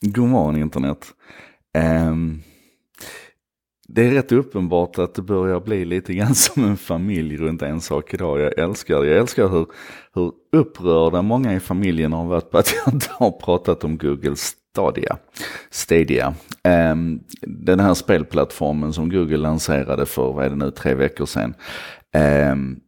God morgon internet. Um, det är rätt uppenbart att det börjar bli lite grann som en familj runt en sak idag. Jag älskar det. Jag älskar hur, hur upprörda många i familjen har varit på att jag inte har pratat om Google Stadia. Stadia. Um, den här spelplattformen som Google lanserade för, vad är det nu, tre veckor sedan. Um,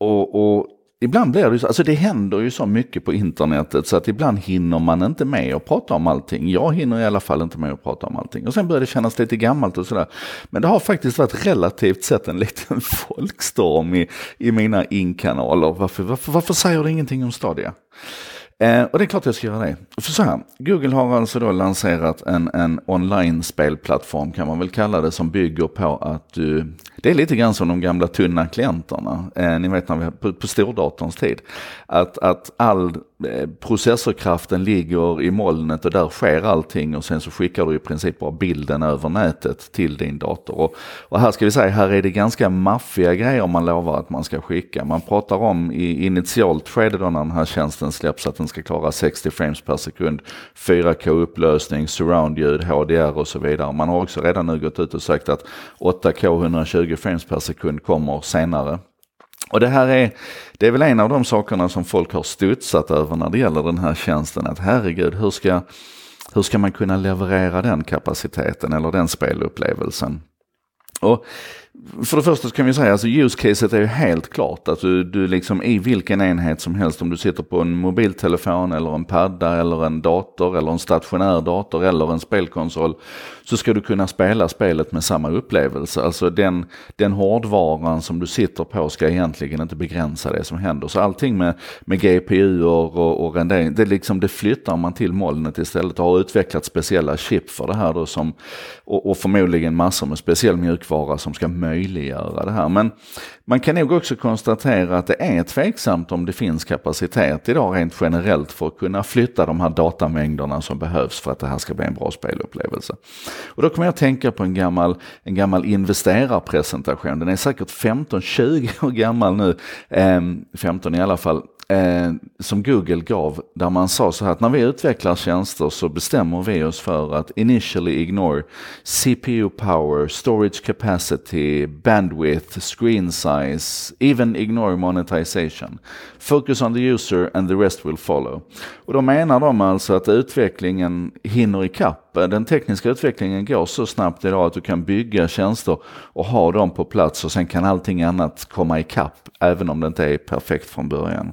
och, och Ibland blir det så, alltså det händer ju så mycket på internetet så att ibland hinner man inte med att prata om allting. Jag hinner i alla fall inte med att prata om allting. Och sen börjar det kännas lite gammalt och sådär. Men det har faktiskt varit relativt sett en liten folkstorm i, i mina inkanaler. Varför, varför, varför säger du ingenting om Stadia? Eh, och det är klart jag ska göra det. För så här, Google har alltså då lanserat en, en online-spelplattform kan man väl kalla det som bygger på att du, det är lite grann som de gamla tunna klienterna, eh, ni vet när vi, på, på stordatorns tid. Att, att all Eh, processorkraften ligger i molnet och där sker allting och sen så skickar du i princip bara bilden över nätet till din dator. Och, och här ska vi säga, här är det ganska maffiga grejer man lovar att man ska skicka. Man pratar om i initialt skede då när den här tjänsten släpps att den ska klara 60 frames per sekund, 4K upplösning, surroundljud, HDR och så vidare. Man har också redan nu gått ut och sagt att 8K 120 frames per sekund kommer senare. Och det här är, det är väl en av de sakerna som folk har studsat över när det gäller den här tjänsten. Att herregud, hur ska, hur ska man kunna leverera den kapaciteten eller den spelupplevelsen? Och för det första så kan vi säga, alltså usecaset är ju helt klart. Att du, du liksom i vilken enhet som helst, om du sitter på en mobiltelefon eller en padda eller en dator eller en stationär dator eller en spelkonsol. Så ska du kunna spela spelet med samma upplevelse. Alltså den, den hårdvaran som du sitter på ska egentligen inte begränsa det som händer. Så allting med, med GPU och, och rendering, det, liksom, det flyttar man till molnet istället. Och har utvecklat speciella chip för det här då som, och, och förmodligen massor med speciell mjukvara som ska möjliggöra det här. Men man kan nog också konstatera att det är tveksamt om det finns kapacitet idag rent generellt för att kunna flytta de här datamängderna som behövs för att det här ska bli en bra spelupplevelse. Och då kommer jag att tänka på en gammal, en gammal investerarpresentation. Den är säkert 15-20 år gammal nu, ehm, 15 i alla fall eh, som Google gav där man sa så här att när vi utvecklar tjänster så bestämmer vi oss för att initially ignore CPU power, storage capacity, bandwidth, screen size, even ignore monetization. Focus on the user and the rest will follow. Och då menar de alltså att utvecklingen hinner ikapp. Den tekniska utvecklingen går så snabbt idag att du kan bygga tjänster och ha dem på plats och sen kan allting annat komma ikapp även om det inte är perfekt från början.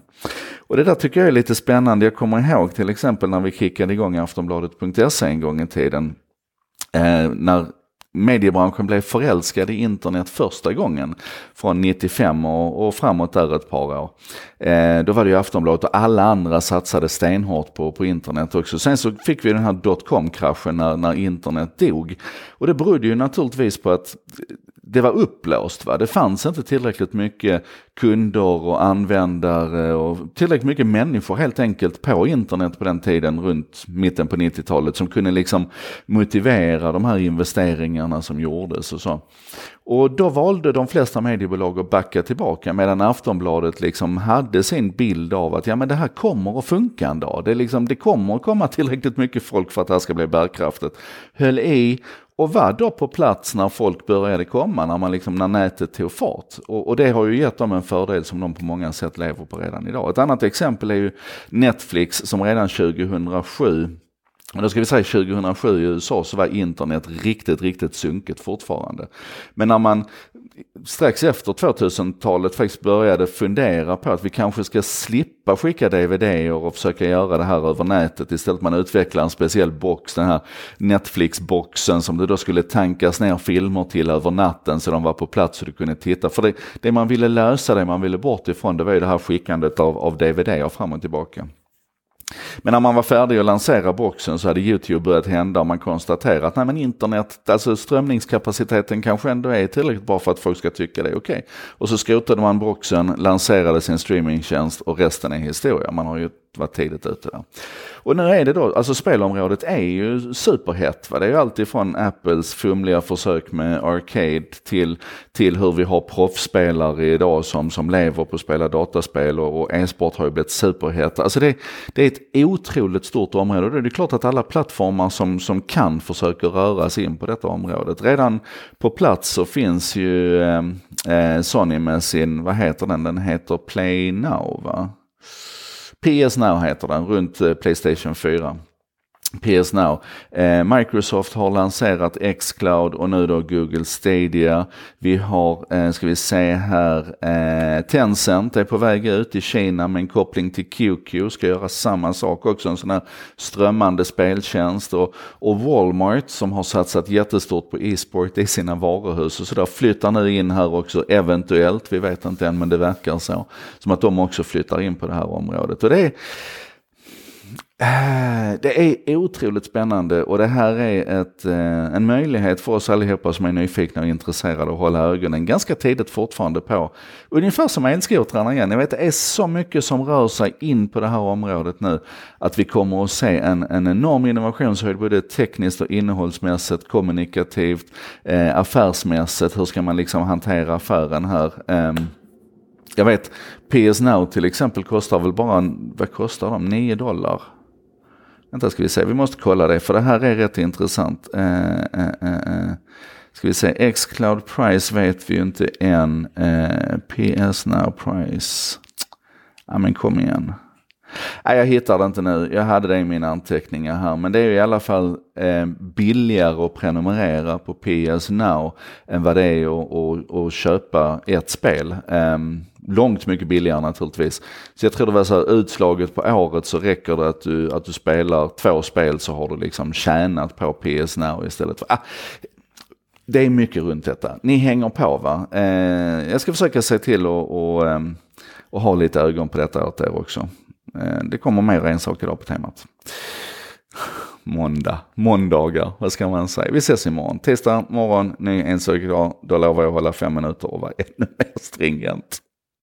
Och det där tycker jag är lite spännande. Jag kommer ihåg till exempel när vi kickade igång Aftonbladet.se en gång i tiden. Eh, när mediebranschen blev förälskad i internet första gången från 95 och, och framåt där ett par år. Eh, då var det ju Aftonbladet och alla andra satsade stenhårt på, på internet också. Sen så fick vi den här dotcom-kraschen när, när internet dog. Och det berodde ju naturligtvis på att det var upplåst. Va? Det fanns inte tillräckligt mycket kunder och användare och tillräckligt mycket människor helt enkelt på internet på den tiden runt mitten på 90-talet som kunde liksom motivera de här investeringarna som gjordes och så. Och då valde de flesta mediebolag att backa tillbaka medan Aftonbladet liksom hade sin bild av att ja men det här kommer att funka en dag. Det, liksom, det kommer att komma tillräckligt mycket folk för att det här ska bli bärkraftigt. Höll i och var då på plats när folk började komma, när, man liksom, när nätet tog fart. Och, och, det har ju gett dem en fördel som de på många sätt lever på redan idag. Ett annat exempel är ju Netflix som redan 2007 och då ska vi säga 2007 i USA så var internet riktigt, riktigt sunket fortfarande. Men när man strax efter 2000-talet faktiskt började fundera på att vi kanske ska slippa skicka dvd och försöka göra det här över nätet. Istället man utvecklar en speciell box, den här Netflix-boxen som det då skulle tankas ner filmer till över natten så de var på plats så du kunde titta. För det, det man ville lösa, det man ville bort ifrån, det var ju det här skickandet av, av dvd fram och tillbaka. Men när man var färdig att lansera boxen så hade YouTube börjat hända och man konstaterat att nej men internet, alltså strömningskapaciteten kanske ändå är tillräckligt bra för att folk ska tycka det är okej. Okay. Och så skrotade man boxen, lanserade sin streamingtjänst och resten är historia. Man har ju varit tidigt ute där. Och nu är det då, alltså spelområdet är ju superhett. Va? Det är ju alltifrån Apples fumliga försök med Arcade till, till hur vi har proffsspelare idag som, som lever på att spela dataspel och, och e-sport har ju blivit superhett. Alltså det, det är ett otroligt stort område det är klart att alla plattformar som, som kan försöker röra sig in på detta området. Redan på plats så finns ju eh, eh Sony med sin, vad heter den, den heter Play Now va? PS Now heter den, runt eh, Playstation 4. PS Now. Eh, Microsoft har lanserat Xcloud och nu då Google Stadia. Vi har, eh, ska vi se här, eh, Tencent är på väg ut i Kina med en koppling till QQ, ska göra samma sak också, en sån här strömmande speltjänst. Och, och Walmart som har satsat jättestort på e-sport i sina varuhus och sådär flyttar nu in här också, eventuellt, vi vet inte än men det verkar så, som att de också flyttar in på det här området. Och det är Eh, det är otroligt spännande och det här är ett, eh, en möjlighet för oss allihopa som är nyfikna och intresserade att hålla ögonen ganska tidigt fortfarande på. Ungefär som elskotrarna igen. Jag vet det är så mycket som rör sig in på det här området nu att vi kommer att se en, en enorm innovationshöjd både tekniskt och innehållsmässigt, kommunikativt, eh, affärsmässigt. Hur ska man liksom hantera affären här? Eh, jag vet, PS Now till exempel kostar väl bara, vad kostar de? 9 dollar? Vänta ska vi se, vi måste kolla det för det här är rätt intressant. Eh, eh, eh, eh. ska vi se, Xcloud Price vet vi ju inte än. Eh, PS Now Price. Ja men kom igen. Nej, jag hittar det inte nu. Jag hade det i mina anteckningar här. Men det är i alla fall eh, billigare att prenumerera på PS Now än vad det är att, att, att köpa ett spel. Eh, långt mycket billigare naturligtvis. Så jag tror det var så här, utslaget på året så räcker det att du, att du spelar två spel så har du liksom tjänat på PS Now istället för... Ah, det är mycket runt detta. Ni hänger på va? Eh, jag ska försöka se till att och, ehm, och ha lite ögon på detta åt er också. Eh, det kommer mer en sak idag på temat. Måndag, måndagar, vad ska man säga? Vi ses imorgon. Tisdag morgon, ny en sak idag. Då lovar jag att hålla fem minuter och vara ännu mer stringent.